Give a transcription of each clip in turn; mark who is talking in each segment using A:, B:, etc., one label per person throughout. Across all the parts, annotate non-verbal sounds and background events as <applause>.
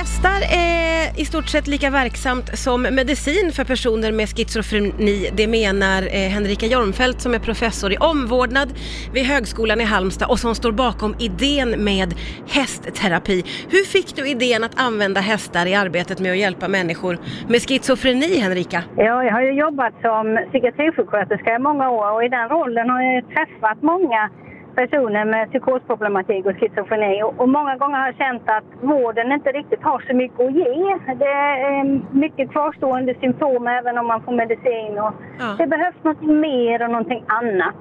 A: Hästar är i stort sett lika verksamt som medicin för personer med schizofreni. Det menar eh, Henrika Jormfelt som är professor i omvårdnad vid Högskolan i Halmstad och som står bakom idén med hästterapi. Hur fick du idén att använda hästar i arbetet med att hjälpa människor med schizofreni, Henrika?
B: Ja, jag har ju jobbat som psykiatrisjuksköterska i många år och i den rollen har jag träffat många personer med psykosproblematik och schizofreni och, och många gånger har jag känt att vården inte riktigt har så mycket att ge. Det är mycket kvarstående symptom även om man får medicin och
A: Ja.
B: det behövs något mer och någonting annat.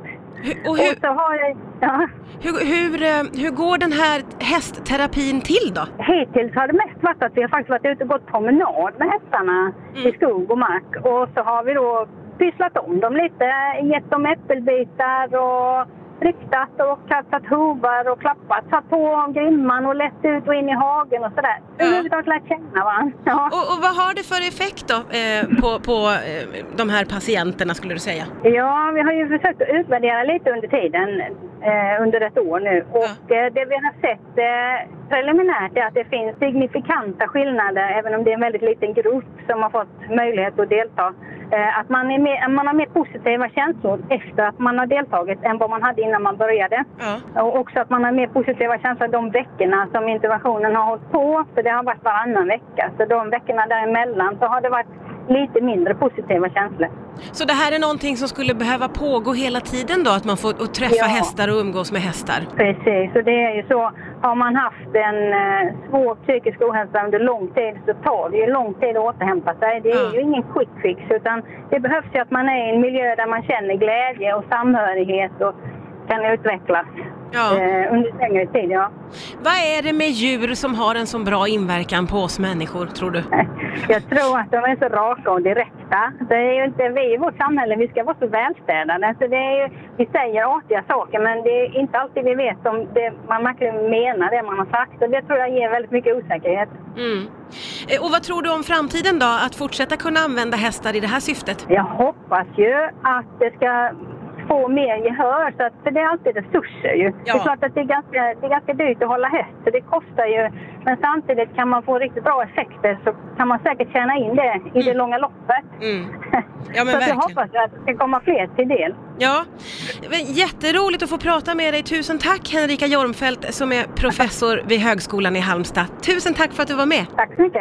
A: Hur, och
B: Och
A: hur,
B: så har jag, ja,
A: hur, hur, eh, hur går den här hästterapin till då?
B: Hittills har det mest varit att vi har faktiskt varit ute och gått promenad med hästarna i skog och mark. Och så har vi då pysslat om dem lite, gett dem äppelbitar och ryktat och kastat hovar och klappat, satt på grimman och lett ut och in i hagen och sådär.
A: Ja.
B: Överhuvudtaget lärt känna varandra. Ja.
A: Och, och vad har det för effekt då eh, på, på eh, de här patienterna skulle du säga?
B: Ja, vi har ju försökt att utvärdera lite under tiden, eh, under ett år nu. Och eh, det vi har sett eh, preliminärt är att det finns signifikanta skillnader, även om det är en väldigt liten grupp som har fått möjlighet att delta. Eh, att man, är mer, man har mer positiva känslor efter att man har deltagit än vad man hade innan man började.
A: Ja.
B: Och också att man har mer positiva känslor de veckorna som interventionen har hållit på. För det har varit varannan vecka. Så de veckorna däremellan så har det varit lite mindre positiva känslor.
A: Så det här är någonting som skulle behöva pågå hela tiden då, att man får träffa
B: Ja.
A: hästar och umgås med hästar?
B: Precis, och det är ju så. Har man haft en eh, svår psykisk ohälsa under lång tid så tar det ju lång tid att återhämta sig. Det är
A: Ja.
B: ju ingen quick fix utan det behövs ju att man är i en miljö där man känner glädje och samhörighet och kan utvecklas
A: Ja.
B: eh, under längre tid. Ja.
A: Vad är det med djur som har en så bra inverkan på oss människor, tror du? <laughs>
B: Jag tror att de är så raka och direkta. Det är ju inte vi i vårt samhälle, vi ska vara så välstädade. Så det är ju, vi säger artiga saker men det är inte alltid vi vet om det, man verkligen menar det man har sagt. Och det tror jag ger väldigt mycket osäkerhet.
A: Mm. Eh, Och vad tror du om framtiden då, att fortsätta kunna använda hästar i det här syftet?
B: Jag hoppas ju att det ska få mer gehör, så att, för det är alltid resurser ju.
A: Ja.
B: Det är klart att det är, ganska, det är ganska dyrt att hålla häst, så det kostar ju. Men samtidigt kan man få riktigt bra effekter så kan man säkert tjäna in det i det långa loppet.
A: Mm. <laughs> Ja, men
B: så jag hoppas att det ska komma fler till del.
A: Ja, jätteroligt att få prata med dig. Tusen tack Henrika Jormfelt som är professor vid Högskolan i Halmstad. Tusen tack för att du var med.
B: Tack så mycket.